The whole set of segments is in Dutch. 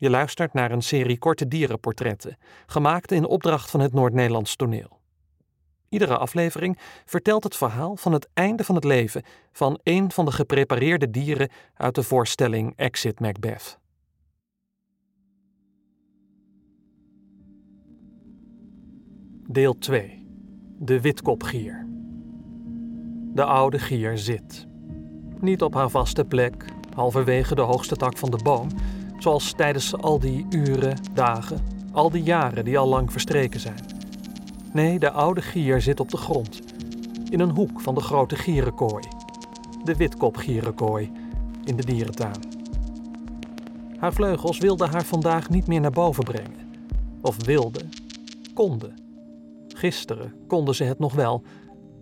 Je luistert naar een serie korte dierenportretten, gemaakt in opdracht van het Noord-Nederlands toneel. Iedere aflevering vertelt het verhaal van het einde van het leven van een van de geprepareerde dieren uit de voorstelling Exit Macbeth. Deel 2. De witkopgier. De oude gier zit. Niet op haar vaste plek, halverwege de hoogste tak van de boom, zoals tijdens al die uren, dagen, al die jaren die al lang verstreken zijn. Nee, de oude gier zit op de grond, in een hoek van de grote gierenkooi, de witkopgierenkooi in de dierentuin. Haar vleugels wilden haar vandaag niet meer naar boven brengen. Of wilden, konden. Gisteren konden ze het nog wel,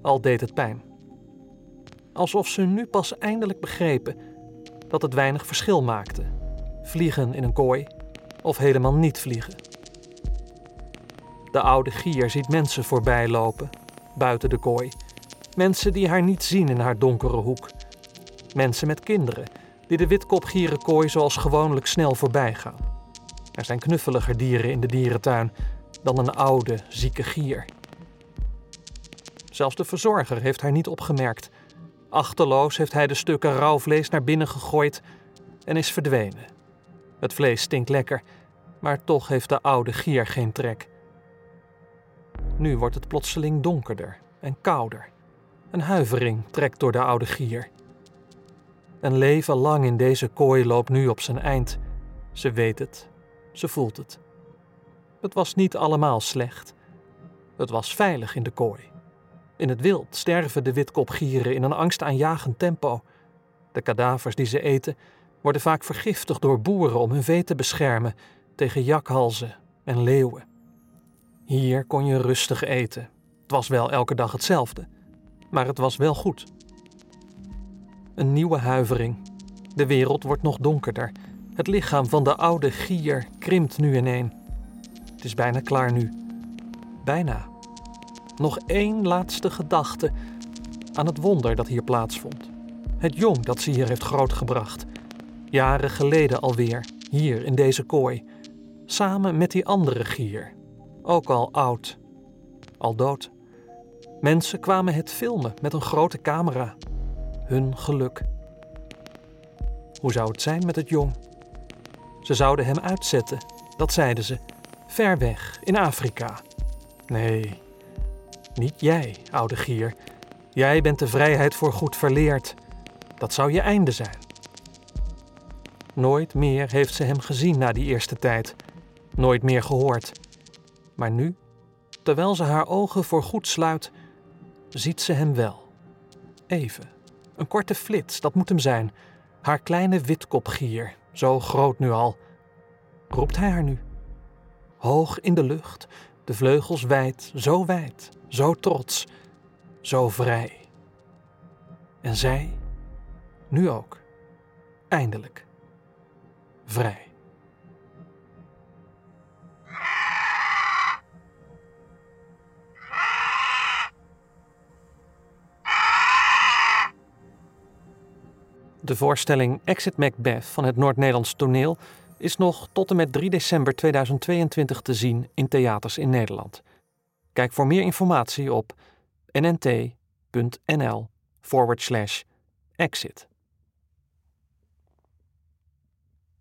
al deed het pijn. Alsof ze nu pas eindelijk begrepen dat het weinig verschil maakte. Vliegen in een kooi of helemaal niet vliegen. De oude gier ziet mensen voorbij lopen, buiten de kooi. Mensen die haar niet zien in haar donkere hoek. Mensen met kinderen, die de witkopgierenkooi zoals gewoonlijk snel voorbij gaan. Er zijn knuffeliger dieren in de dierentuin dan een oude, zieke gier. Zelfs de verzorger heeft haar niet opgemerkt. Achterloos heeft hij de stukken rauw vlees naar binnen gegooid en is verdwenen. Het vlees stinkt lekker, maar toch heeft de oude gier geen trek. Nu wordt het plotseling donkerder en kouder. Een huivering trekt door de oude gier. Een leven lang in deze kooi loopt nu op zijn eind. Ze weet het, ze voelt het. Het was niet allemaal slecht. Het was veilig in de kooi. In het wild sterven de witkopgieren in een angstaanjagend tempo. De kadavers die ze eten worden vaak vergiftigd door boeren om hun vee te beschermen tegen jakhalzen en leeuwen. Hier kon je rustig eten. Het was wel elke dag hetzelfde, maar het was wel goed. Een nieuwe huivering. De wereld wordt nog donkerder. Het lichaam van de oude gier krimpt nu ineen. Het is bijna klaar nu. Bijna. Nog één laatste gedachte aan het wonder dat hier plaatsvond. Het jong dat ze hier heeft grootgebracht. Jaren geleden alweer, hier in deze kooi. Samen met die andere gier. Ook al oud. Al dood. Mensen kwamen het filmen met een grote camera. Hun geluk. Hoe zou het zijn met het jong? Ze zouden hem uitzetten, dat zeiden ze. Ver weg, in Afrika. Nee, niet jij, oude gier. Jij bent de vrijheid voor goed verleerd. Dat zou je einde zijn. Nooit meer heeft ze hem gezien na die eerste tijd. Nooit meer gehoord. Maar nu, terwijl ze haar ogen voor goed sluit, ziet ze hem wel. Even. Een korte flits, dat moet hem zijn. Haar kleine witkopgier, zo groot nu al. Roept hij haar nu? Hoog in de lucht, de vleugels wijd, zo wijd, zo trots, zo vrij. En zij, nu ook, eindelijk, vrij. De voorstelling Exit Macbeth van het Noord-Nederlands toneel is nog tot en met 3 december 2022 te zien in theaters in Nederland. Kijk voor meer informatie op nnt.nl exit.